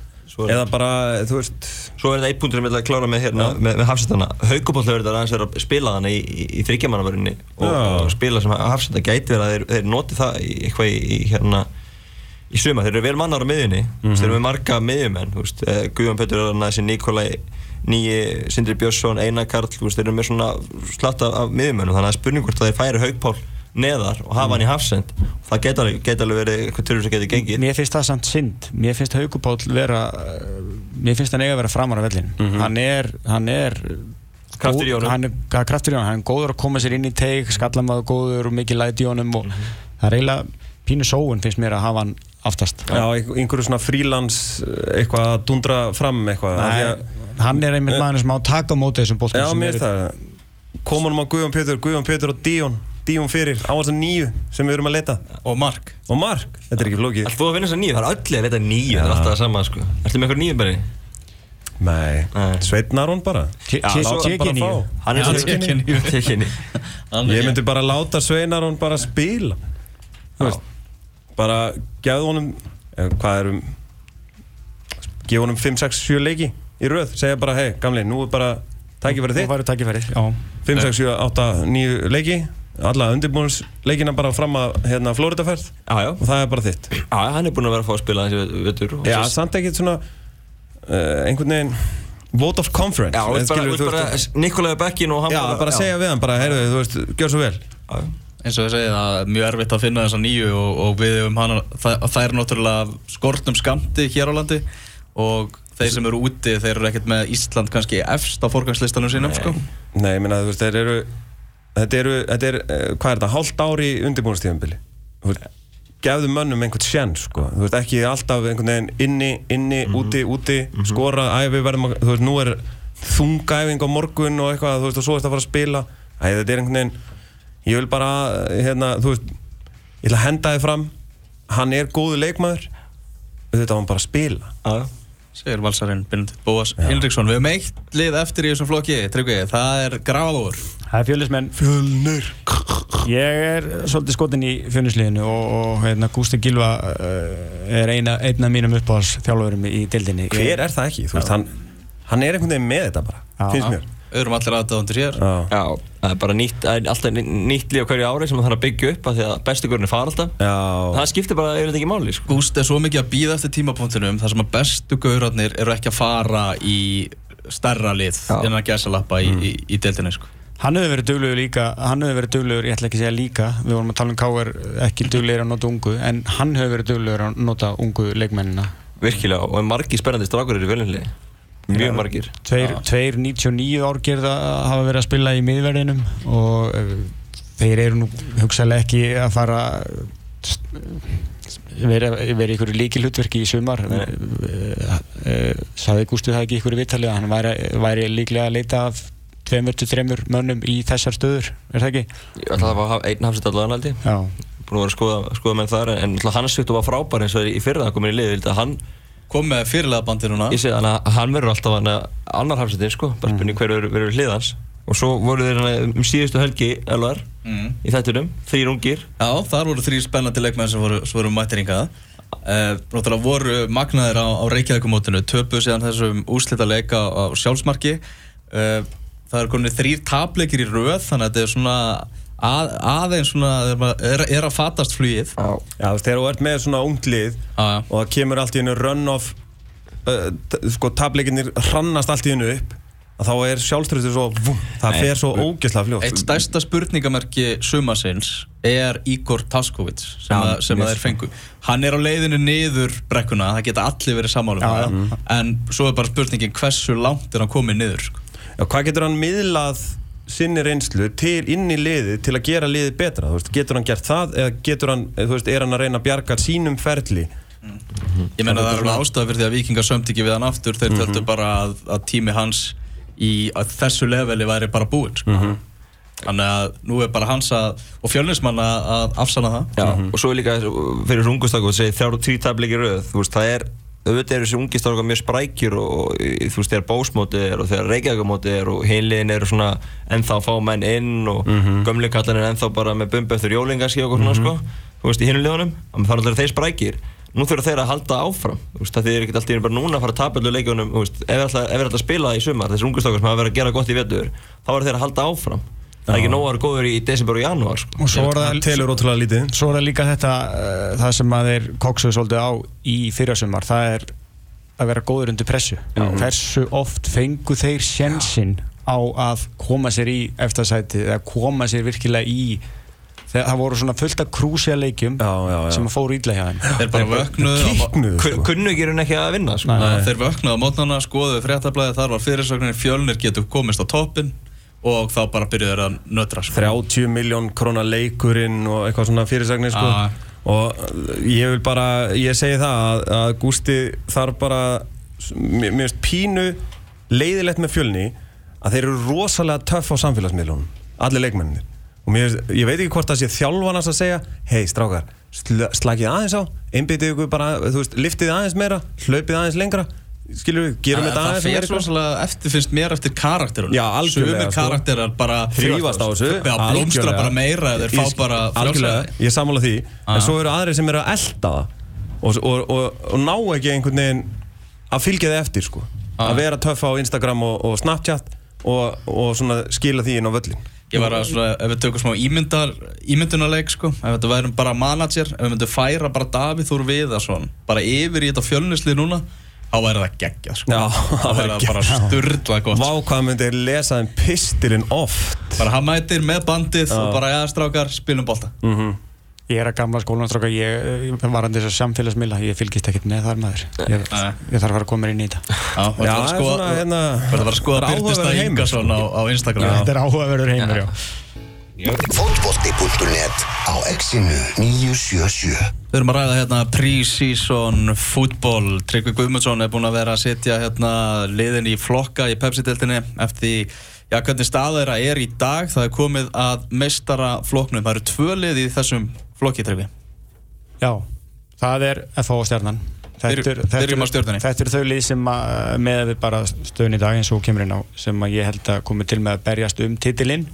eða bara, þú veist Svo er þetta eitt punktur sem ég að klára með hérna með, með hafsendana. Haukupáll hefur þetta aðeins verið að spila þannig í, í, í þryggjamannavörunni og, og spila sem hafsenda gæti verið að þeir, þeir noti það í, eitthvað í, hérna í suma. Þeir eru vel mannar á miðjunni, mm Mhm. þeir eru með marga miðjumenn, eh, Guðjón Petur er þessi Nikolai nýji, Sindri Björnsson, Einar Karl, þeir eru með svona slatt af, miðjumennum, þannig að er spurning hvort að þeir færi Haukupáll neðar og hafa hann í hafsend það geti alveg, verið eitthvað törur sem geti gengið. Mér finnst það samt synd. Mér finnst Haukur Páll vera uh, Mér finnst hann eiga að vera framar á vellin Hann er Hann er Kraftur í honum. Hann er kraftur í honum. Hann er góður að koma sér inn í teig Skallamaður góður og mikið læti í honum og það er eiginlega pínu sóun finnst mér að hafa hann aftast. Já, einhver- einhverju svona frílans eitthvað að dundra fram eitthvað af því að- Nei, hann er einmitt maður sem á taka á móti þessum bóltum Já, sem mér það. Komunum á Guðjón Pétur, Guðjón Pétur og Díón Díón fyrir, á þess að nýju sem við erum að leita. Og Mark. Og Mark, þetta er ekki flókið. Ætlar þú að vinna þess að nýju? Það er öllu að veita nýju, það er alltaf það sama sko. Ætlar með eitthvað nýju bara? Nei, Nei. Sveitnar hún bara. T- Já, T- svo- T- bara TG9. fá. Hann er svo tekin í- Tekinni Ég myndi bara láta Sveinar hún bara spila. Þú veist Bara gefðu honum eh, Hvað erum Gefa honum 5, 6, 7 leiki í röð. Segja bara, hei, gamli, nú er bara Tækifæri Nú þitt. væri tækifærið, já. 5, 6, 7, 8, 9 leiki Alla undirbúinsleikina bara fram að hérna Flóridaferð Já, já. Og það er bara þitt. Já, hann er búinn að vera að fá að spila þessi vettur og Já, svo- samt ekkert svona uh, einhvern veginn Vote of conference Já, bara, bara Nikolai Bekkin og hann Já, bara segja við hann, bara, heyrðu, þú veist, gjör svo vel. Já, eins og ég segi það er mjög erfitt að finna þessa nýju og, og við um hana, það, það er náttúrulega skortum skamti hér á landi og þeir sem eru úti þeir eru ekkert með Ísland kannski efst á forgangslistanum sínum sko. Nei, ég meina, þú veist, þeir eru þetta eru, þetta er, eh, hvað er þetta, hálft ári undirbúinastíðanbili gefðu mönnum einhvern sjens sko. þú veist ekki alltaf einhvern veginn inni, inni, úti, úti skora, æ, við verðum að, þú veist, nú er þungæfing á morgun og eitthvað, þú veist, og svo er þetta að fara að spila. Æ, þetta er einhvern veginn ég vil bara, hérna, þú veist ég ætla að henda þið fram. Hann er góðu leikmaður. Þetta var hann bara að spila. Já, segir valsarinn Benedikt Bóas Hinriksson. Við höfum eitt lið eftir í þessum flokki Tryggvi, það er Grafur Það er fjölismenn Fjölnir. Ég er svolítið skotin í fjölnisliðinu og, og hérna, Gústi Gilva uh, er eina, einn af mínum uppáhals þjálfurum í dildinni hver er það ekki, þú veist, hann hann er einhvern veginn með þetta bara, Já. finnst mér. Öðrum allir aðdáðundir hér. Já. Já, það er bara nýtt, það er alltaf ný- nýtt líf á hverju ári sem það þarf að byggja upp af því að bestu görnir fara alltaf. Já, Það skiptir bara, er þetta ekki máli, sko. Gúst er svo mikið að býða eftir tímapunktunum þar sem að bestu gaurarnir eru ekki að fara í stærra lið Já. innan gæsalappa í, í, í deildinni sko. Hann hefur verið duglegur líka Hann hefur verið duglegur, ég ætla ekki að segja líka Við vorum að tala um K.R. ekki duglegur að nota ungu en hann hefur verið duglegur að nota ungu leikmennina. Virkilega, og margir spennandi strákur í völinni Mjög margir. Tveir, tveir 99 árgerða hafa verið að spila í miðverðinum og uh, þeir eru nú hugsaðlega ekki að fara vera í ykkur líki hlutverki í sumar. Uh, saði Gústu það ekki ykkur viðtalið að hann væri, væri líklega að leita af tveimur til þreimur mönnum í þessar stöður, er það ekki? Ég ætla að hafa einn hafsett allavega Já, Búin að vera að skoða, skoða menn þar en hans svittu var frábær eins og í fyrra að koma inn í að hann, kom með fyrirlega bandi núna. Ég segi þannig að hann verður alltaf hann annar hafsettin sko, bara spurning hver verður- verður hlið hans. Og svo voru þeir hann um síðustu helgi elvar mm. í þættunum, þrýr ungir. Já, þar voru þrý spennandi leikmenn sem voru, voru mættiringað uh, Náttúrulega voru magnaðir á, á Reykjavíkumótinu töpuð síðan þessum úslita leika á, á sjálfsmarki. Uh, Það eru komin þrýr tapleikir í röð þannig að þetta er svona að, aðeins svona er, er að fatast flugið. Já, Já, þú veist, þegar þú ert með svona unglið og það kemur allt í hennu run-off uh, t- sko, tableikinnir hrannast allt í hennu upp að þá er sjálfströðið svo vum, það fer svo ógeðslega fljótt. Eitt stærsta spurningamerki sumasins er Igor Taskovits sem, Já, að, sem að þeir fengu. Hann er á leiðinu niður brekkuna, það geta allir verið sammálum Já, það. já. En svo er bara spurningin hversu langt er hann komið niður sko. Já, hvað getur hann miðlað sinni reynslu til inn í liðið til að gera liðið betra, þú veist, getur hann gert það eða getur hann, þú veist, er hann að reyna að bjarga sínum ferli Ég meina það er alveg ástæða fyrir því að vikingar sömnt ekki við hann aftur Þeir Mhm. töldu bara að, að tími hans í að þessu leveli væri bara búinn sko. Mhm. Þannig að nú er bara hans að, og fjölnismann að, að afsanna það Já, og svo er líka fyrir þessu ungustak og segir þrjár og trí tableiki röð þú veist, það er, auðvitað eru þessi ungistakar mjög sprækjur og þú veist, þegar bósmótið er og þegar reykjagamótið er og hinliðin eru svona ennþá að fá menn inn og mm -hmm. gömleikallan er ennþá bara með bumbu eftir jólingarski og svona, sko. Þú veist, í hinu liðunum, þannig að það er þeir sprækjir nú þurfa þeir að halda áfram þú veist, það er ekkert alltaf bara núna að fara að tapa öllu leikjunum, þú veist, ef við ætla að spila í sumar, þessi ungustakar sem hafa verið að gera gott í vetur, þá er þeir að halda áfram það er ekki nóg að vera góður í desember og janúar sko. og svo er það, það telur ótrúlega lítið svo er það líka þetta uh, það sem að þeir koksuðu svolítið á í fyrrasumar, það er að vera góður undir pressu hversu oft fengu þeir sjensinn á að koma sér í eftirsæti eða koma sér virkilega í þegar það voru svona fullt af krúsja leikjum Já, já, já. sem að fóru ítla hjá þeim Þeir bara vöknuðu á- Kiknuðu, Kun- sko. kunnu ekki raun ekki að vinna sko. Nei. Þeir vöknuðu á mótnana, skoðuðu fréttablaði þar var fyrirsögnin fjölnir getur komist á toppin og þá bara byrjuðu þeir að nötra sko. 30 miljón krónar leikurinn og eitthvað svona fyrirsagnir sko. Já. og ég vil bara ég segi það að, að Gústi þarf bara mér finnst pínu leiðilegt með fjölni að þeir eru rosalega töff á samfélagsmiðlunum allir leikmenninir og mér, ég veit ekki hvort það sé þjálfanast að segja hei strákar, sl slakið aðeins á einbyttið ykkur bara, þú veist, liftið aðeins meira hlaupið aðeins lengra skilur við, gerum þetta Það aðeins fer svolítið eftir finnst mér eftir karakterunum Já, algjörlega, sko. karakterar bara þrýfast á þessu Já, blómstra bara meira eða þeir fá bara algjörlega, ég er sammála því Ah. en svo eru aðrir sem eru að elda það og, og, og, og ná ekki einhvern veginn að fylgja þið eftir sko Ah. að vera töff á Instagram og, og Snapchat og, og svona skila því inn á völlin Ég var að svona, ef við tökum smá ímyndar, ímyndunarleik sko, ef þetta værum bara manager, ef við myndum færa bara Davíð Þór Viðarsson, bara yfir í þetta fjölnislið núna, þá væri það geggjað sko. Já, þá það væri það bara sturla gott. Vá hvað myndi lesa þeim pistilinn oft Bara hann mætir með bandið og bara, já strákar, spilum bolta. mm ég er að gamla skólanstráka ég, ég var hann þess að samfélagsmiðla ég fylgist ekkert með þar maður ég, ég þarf að fara að koma mér inn í þetta Já, það er skoða, svona, hérna, það var að skoða það er Byrtista áhugaverður heimur, Ingarsson á, á Instagram. þetta er áhugaverður heimur já. Fótbolti.net á exinu 977 Við erum að ræða hérna pre-season fútból Tryggvi Guðmundsson er búinn að vera að setja hérna liðin í flokka í Pepsi-deltinni eftir já, hvernig staða þeirra er í dag. Það er komið að meistara flokknum það eru tvö lið í þessum flokki Tryggvi. Já, það er FH stjarnan. Þetta Byrjum- er- þetta byrjum á er- Stjörnunni. Þetta er þau lið sem að, með við bara stöðun í dag eins og kemur inn á sem að ég held að komi til með að berjast um titilinn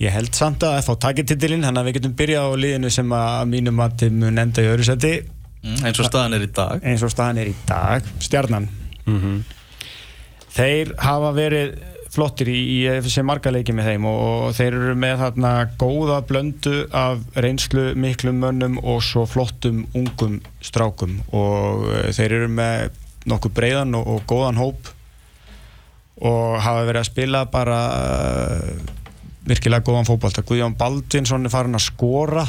Ég held samt að FH takir titilinn þannig að við getum byrjað á liðinu sem að mínum að mun enda í öðru seti mm, eins og staðan er í dag. Eins og staðan er í dag stjarnan. Þeir hafa verið flottir í, í sem marga leiki með þeim og, og þeir eru með þarna góða blöndu af reynslu miklum mönnum og svo flottum ungum strákum. Og eh, þeir eru með nokkuð breiðan og, og góðan hóp og hafa verið að spila bara uh, virkilega góðan fótbolta. Guðjón Baldvinsson er farin að skora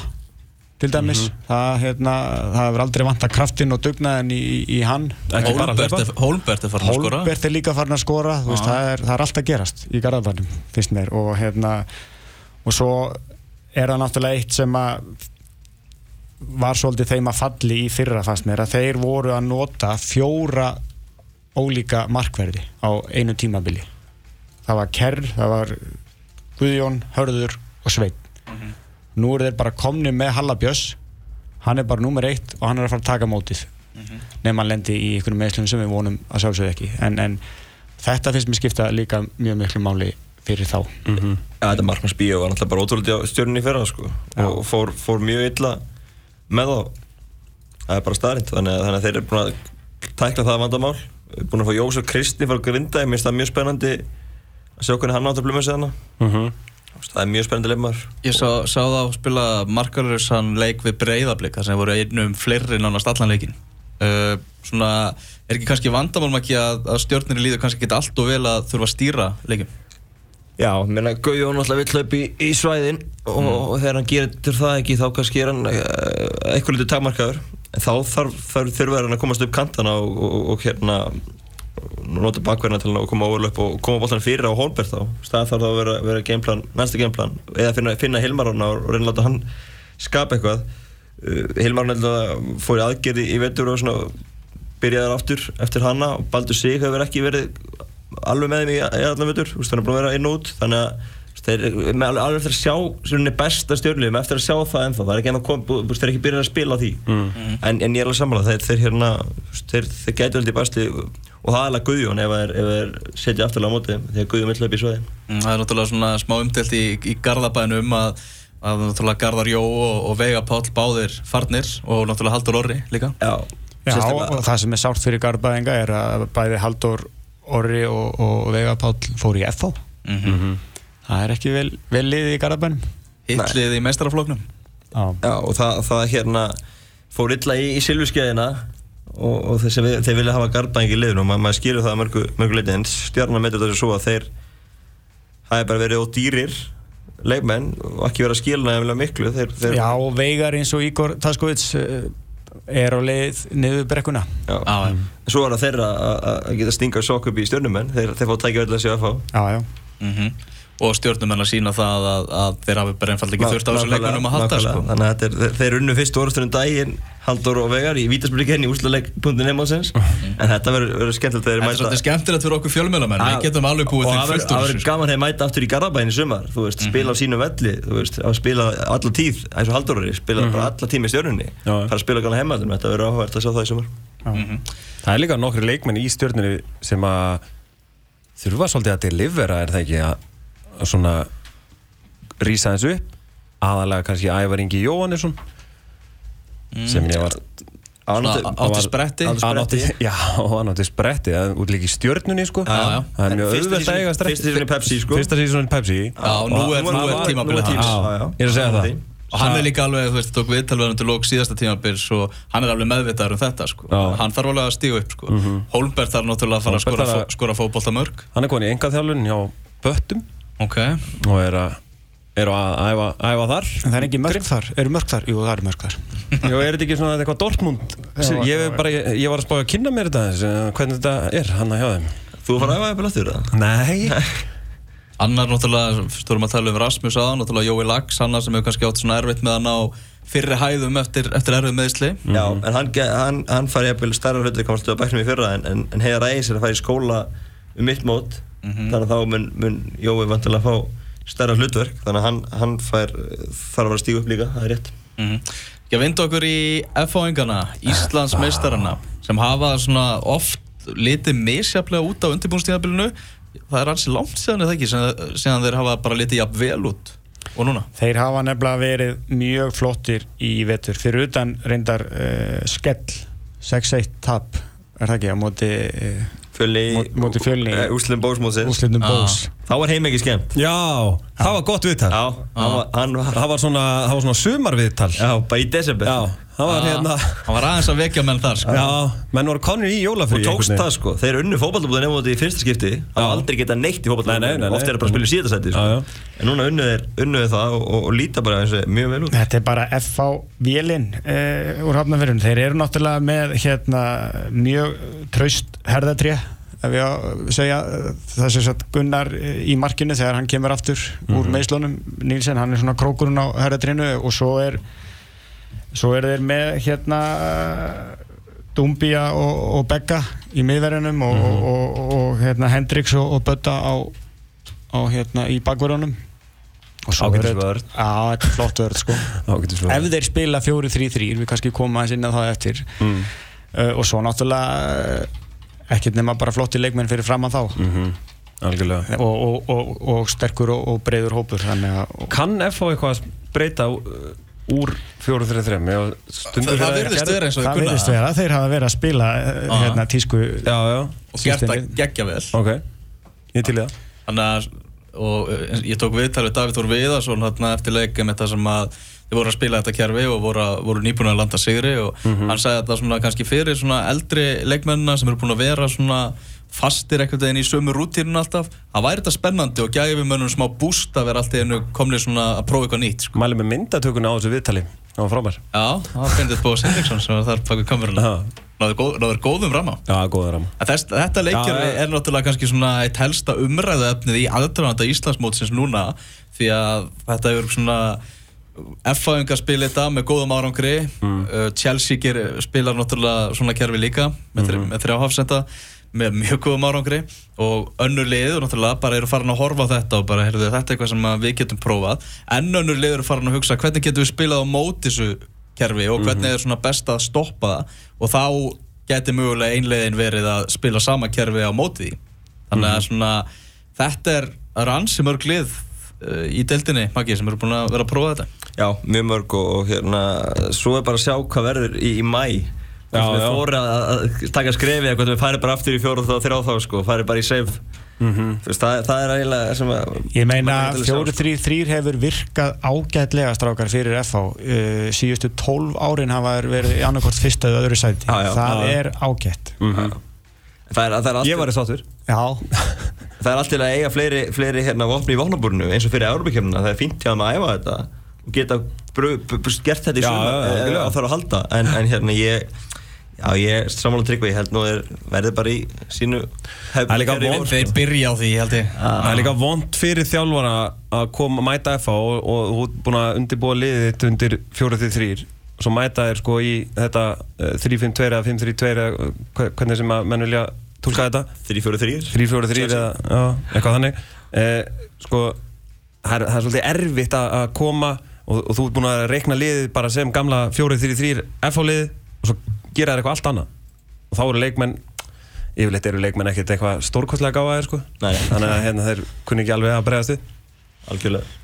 til dæmis. Það, hérna, það hefur aldrei vantað kraftinn og dugnaðin í, í hann. Hólmbert er, Hólmbert farin að skora. Holbert er líka farin að skora þú veist, það, er, það er alltaf gerast í Garðabænum finnst mér. Og hérna og svo er það náttúrulega eitt sem að var svolítið þeim að falli í fyrra fannst mér að þeir voru að nota fjóra ólíka markverði á einu tímabili. Það var Kerr, það var Guðjón, Hörður og Sveit nú eru þeir bara komni með Hallabjörs hann er bara nummer eitt og hann er að fara að taka mótið. Nema hann lendi í einhvern meðslum sem við vonum að sjálfsögðu ekki. En, en þetta finnst mér skipta líka mjög miklu máli fyrir þá. Ja, þetta markmanns bíó var náttúrulega bara ótrúlega stjörnunni í fyrra sko. og fór, fór mjög illa með þá. Það er bara staðrind þannig, að- þannig að þeir eru búin að tækla það vandamál. Búin að fá Jósef Kristi frá Grinda ég minnst það mjög spennandi hvernig hann átt að bluma sig hana það er mjög spennandi leifmar Ég sá, sá það að spila markalursan leik við breyðablika sem voru einnum fleiri nánast allan leikin uh, Svona, er ekki kannski vandamálum ekki að, að stjórnir líður kannski ekki allt og vel að þurfa að stýra leikin Já, menna Guðjón alltaf vill hlaup í, í svæðin og, og þegar hann gerir það ekki þá kannski er hann uh, eitthvað litið takmarkaður. En þá þarf, þarf þurfa hann að komast upp kantana og, og, og hérna nota bakverðina til að koma overlöp og koma bóltan fyrir á Holbert þá. Stað þarf þá að vera, vera gameplan, næsta gameplan. Eða finna, finna Hilmar hann og reyna að láta hann skapa eitthvað. Uh, Hilmar hann heldur fór í aðgerði í vetur og svona byrjaði aftur eftir hanna og Baldur Sig hefur ekki verið alveg með þeim í, í allan vetur. Þú veist, hann er búin að vera inn og út. Þannig að þeir eru alveg, alveg eftir að sjá svona besta stjórnliðum eftir að sjá það ennþá það er ekki kom, eru ekki byrjað að spila á því. En, en ég er alveg sammála þeir, þeir hérna þeir, þeir gætu aldrei besti og það er alveg Guðjón ef þeir, ef þeir setja afturlega á móti því að Guðjón vill upp í svoði Mm, Það er náttúrulega svona smá umdelt í, í Garðabænu um að, að náttúrulega Garðar Jó og, og Veiga Páll báðir farnir og náttúrulega Haldur Orri líka. Já, Já, og það sem er sárt fyrir Garðabæðinga er að bæði Haldur Orri og, og Veiga Páll fóru í FH mm það er ekki vel, vel liðið í Garðabænum. Hittlið í meistarafloknum Já, Já, og það, það hérna fór illa í, í silfurskeiðina og, og þessi, við, þeir vilja hafa gardbæðing í liðinu og ma maður skilur það að mörgu, mörgu leiti en stjarnar metur þessu svo að þeir hafi bara verið ódýrir leikmenn og ekki verið að skila nefnilega miklu. Þeir, þeir, Já og Veigar eins og Ígor Taskovits uh, er á leið niður brekkuna. Já. Já, já. Svo er það þeirra að- að geta stinga sokk upp í stjörnumenn. Þeir, þeir fá að tækja öll að sjá að fá Já, já. Mm Og stjórnumenn að sína það að, að þeir hafi bara einfaldi ekki þurft á þessu leikmennum að halda sko. Þannig að þetta er, þeir, þeir unnu fyrst orðstunum daginn Haldur og Vegar í vítaspilíkenni í úrslaleik.nm ásins en þetta verður verður skemmtilegt þegar þeir Þetta er mæta skemmtilegt fyrir okkur fjölmjölamenn Við getum alveg búið það verður- fullt það úr verður þessu sko. gaman þegar mæta aftur í Garabæn í sumar þú veist, spila á sínu velli þú veist, að spila alla tíð eins og Halldóri spila bara alla tíð með stjörnunni. Já. fara að spila gana heimaldum, þetta verður áhugavert að sjá það í sumar. Það er líka nokkri leikmenn í stjórnunni sem að þurfa svolítið að delivera er það ekki að, að svona rísa þessu upp aðalega kannski Ævar Ingi Jóhannesson sem ég var átti spretti já, hann átti spretti út líka í stjörnunni sko Já, já. það er mjög að season- eiga spretti fyrsta í Pepsi, sko. fyrsta sísónin Pepsi Já, nú er, nú er tímabilið hans ég er að segja það. Og hann er líka alveg, þú veist, tók viðtalverðan til lók síðasta tímabils og hann er alveg meðvitaður um þetta, sko. Já. Hann þarf alveg að stíga upp, sko. Hólmbert þarf náttúrulega að fara að Hólmbert skora, fó, skora fótbolta mörg. hann er konið í engaþjálun hjá Böttum Ok. og er að er að æfa, æfa þar. En það er ekki mörg þar, eru mörg þar? Jú, það eru mörg þar. Já, er þetta ekki svona eitthvað Dortmund? Já, ég, bara, ég, ég var að spája að kynna mér þetta aðeins, eh, hvernig þetta er hann að hjá þeim. Þú var að að æfa eða aftur það? Nei. Annar náttúrulega, stórum að tala um Rasmus aðan, náttúrulega Jói Lax, annar sem hefur kannski átt svona erfitt með að ná fyrri hæðum eftir, eftir erfið meðsli. Já, en hann, hann, hann fær jafnvel starra hluti komast í að í um mitt mót þannig að þá mun, mun Jói vantilega fá starra hlutverk þannig að hann, hann fær, þarf að vera að stíga upp líka, það er rétt Mm Ég vindu okkur í F-áingana, Íslands meistarana, sem hafa svona oft litið misjaflega út á undirbúnstíðabilinu. Það er ansi langt síðan eða ekki, síðan þeir hafa bara litið jafn vel út. Og núna? Þeir hafa nefnilega verið mjög flottir í vetur fyrir utan reyndar uh, skell 6-1 tap er það ekki á móti uh, Fjölni, Mó- móti Fjölni. Úslinn Bósmótsins úslitnum bós Þá var heim ekki skemmt. Já, það var gott viðtal. Já, hann var, hann var Það var svona, það var svona sumarviðtal. Já, bara í desember. Já, það var hérna Hann var aðeins að vekja menn þar, sko. Já, menn voru konur í jólafrí Og tókst það sko, þeir unnu fótballtabúðin nefnum þetta í fyrsta skipti Það var aldrei geta neitt í Nei, nei, nei, fótballtabúðin nei. Oft er það bara að spila í síðasæti sko. já. En núna unnu þeir, unnu þeir það og, og, og líta bara eins og mjög vel út Þetta er bara FH Vélin uh, úr hafnafyrun. Þeir eru náttúrulega með hérna, mjög traust herðatré ef ég að segja eh, það sem sagt Gunnar eh, í markinu þegar hann kemur aftur úr meðslunum Nílsen, hann er svona krókurinn á herðatrénu og svo er svo er þeir með hérna Dumbia og, og Begga í miðverðinum og, og, og, og hérna Hendrix og, Bötta á, á hérna í bakverðunum og svo Ágætis er þetta- vörn. Já, þetta er flott vörð sko ef þeir spila 4-3-3 við kannski koma aðeins inn á það eftir mm. uh, og svo náttúrulega ekkert nema bara flotti leikmenn fyrir fram að þá Mhm. Algjörlega og, og, og, og sterkur og, breiður hópur Kann FH eitthvað að breyta uh, úr 4-3-3 og stundum Það, virðist vera eins og það verðist vera þeir hafa verið að spila uh, Ah. hérna tísku Já, já, og gert það geggja vel. ok. Ég til það. Að, og eh, ég tók viðtal við Davíð Þór Viðarsson hérna eftir leikum þetta sem að þið voru að spila þetta kjærfi og voru, að- voru nýbúin að landa sigri og hann sagði þetta svona kannski fyrir svona eldri leikmennina sem eru búin að vera svona fastir einhvern veginn í sömu rútínun alltaf. Það væri þetta spennandi og gæfi mönnum smá búst að vera alltaf einu komni svona að prófa eitthvað nýtt sko. Mæli með myndatökuna á þessu viðtali. Það var frábær. Já, það var Bendit Bóas Hendriksson sem var þar baka kameruna. Náður góð, náður góðum ramma Já, góða ram En Þess, þetta leikjur Já, er náttúrulega kannski svona eitt helsta umræðuefnið í aðdraðanda Íslandsmótsins núna því að þetta hefur svona F-fæðingar spila þetta með góðum árangri. Mm. uh, Chelsea ger, spilar náttúrulega svona kerfi líka með, mm Mhm. með þrjá hafsenda með mjög góðum árangri og önnur liður náttúrulega bara eru farin að horfa á þetta og bara heyrðu þetta er eitthvað sem við getum prófað. En önnur liður eru farin að hugsa hvernig getum við spilað á móti þessu kerfi og hvernig er svona best að stoppa það? Og þá geti mögulega einlegin verið að spila sama kerfi á móti þannig að svona þetta er ransi mörg lið uh, í deildinni, Maggi, sem eru búin að vera að prófa þetta. Já, mjög mörg og, og hérna Svo er bara að sjá hvað verður í, í mæ við já. fóru að, að taka skrefið eða hvernig við færi bara aftur í fjóra þá þrjá þá sko, færi bara í save Mhm. Þú veist, það, það er eiginlega sem að ég meina maður sjá, sko. 4-3-3 hefur virkað ágætlega strákar fyrir FH uh, síðustu 12 árin hafa verið í annarkort fyrsta eða öðru sæti Já, já. það Já. er ágætt Mhm. Það er, það er allt Ég var í sáttur já, Það er allt til að eiga fleiri, fleiri hérna vopni í vopnabúrinu eins og fyrir Európa-kemna það er fínt hjá þeim að æfa þetta og geta gert þetta í algjörlega. að þarf að halda en, en hérna ég já ég samanlega tryggva ég held nú er verði bara í sínu Það er líka vor, Þeir byrja á því, held ég. Það er líka vond fyrir þjálfara að koma, mæta FH og, og þú ert búin að undirbúa liðið þitt undir 4-3-3 og svo mæta þér sko í þetta eh, 3-5-2 eða 5-3-2 eða hve- hvernig sem að menn vilja tólka þetta. 3-4-3 3-4-3 eða já, eitthvað þannig. Eh, sko það er, það er svolítið erfitt að, að koma og, og þú ert búin að reikna liðið bara sem gamla 4-3-3 FH liðið og svo gera þér eitthvað allt annað. Og þá eru leikmenn yfirleitt eru leikmenn ekkert eitthvað stórkostlega gáðaðir sko. Þannig að hérna, þeir kunni ekki alveg að bregðast við. Algjörlega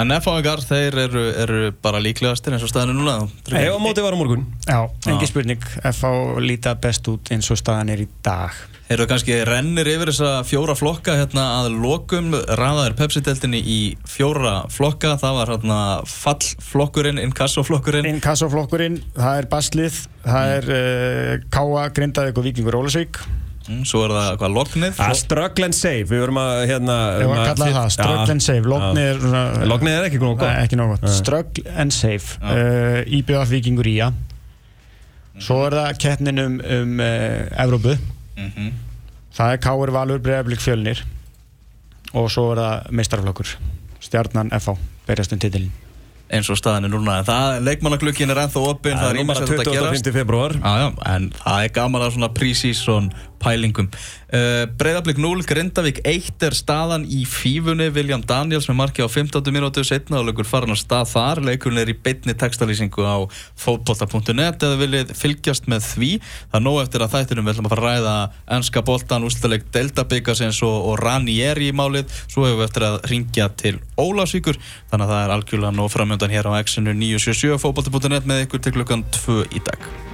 En F-fáingar, þeir eru, eru bara líklegastir eins og staðinu núna Ef á móti var á morgun. Já, engi spurning. FH líta best út eins og staðan er í dag. Þeir eru kannski rennir yfir þessa fjóra flokka hérna að lokum. Raðaður Pepsi-deltinni í fjóra flokka. Það var hérna fallflokkurinn, inkassoflokkurinn. Inkassoflokkurinn, það er Baslið það er uh, Káa, Grindavík og Víkingur Ólasvík mm, svo er það hvað lognið? Að struggle and save. Við verum að hérna Ef að kalla það, struggle and save. Lognið er svona Lognið er ekki nóg gott. Ekki nóg gott, struggle and save. Uh, IBF Víkingur Ía Svo er það keppnin um, um uh, Evrópu. Mm Það er Káur Valur Breiðablík Fjölnir. Og svo er það meistarflokkur stjarnan FH, berjast um titilin eins og staðan er núna. En það, leikmannaglukkin er ennþá opinn. Það er ímislegt að gerast. 25. februar. Já, já, en það er gaman að svona pre-season pælingum. Uh, Breiðablík 0, Grindavík 1 er staðan í fífunni, William Daniels með marki á 15. minútu, setna og leikur farin að stað þar, leikurinn er í beinni textalýsingu á fótbolta.net eða viljið fylgjast með því. Það er nóg eftir að þættinum við ætlum að fara að ræða ennska boltan, úrstæðleik Delta Byggasins og, og Ranieri í málið, svo hefur við eftir að ringja til Ólafsvíkur, þannig að það er algjörlega nóg framjöndan hér á X-inu 977 fótbolta.net með ykkur til klukkan 2 í dag.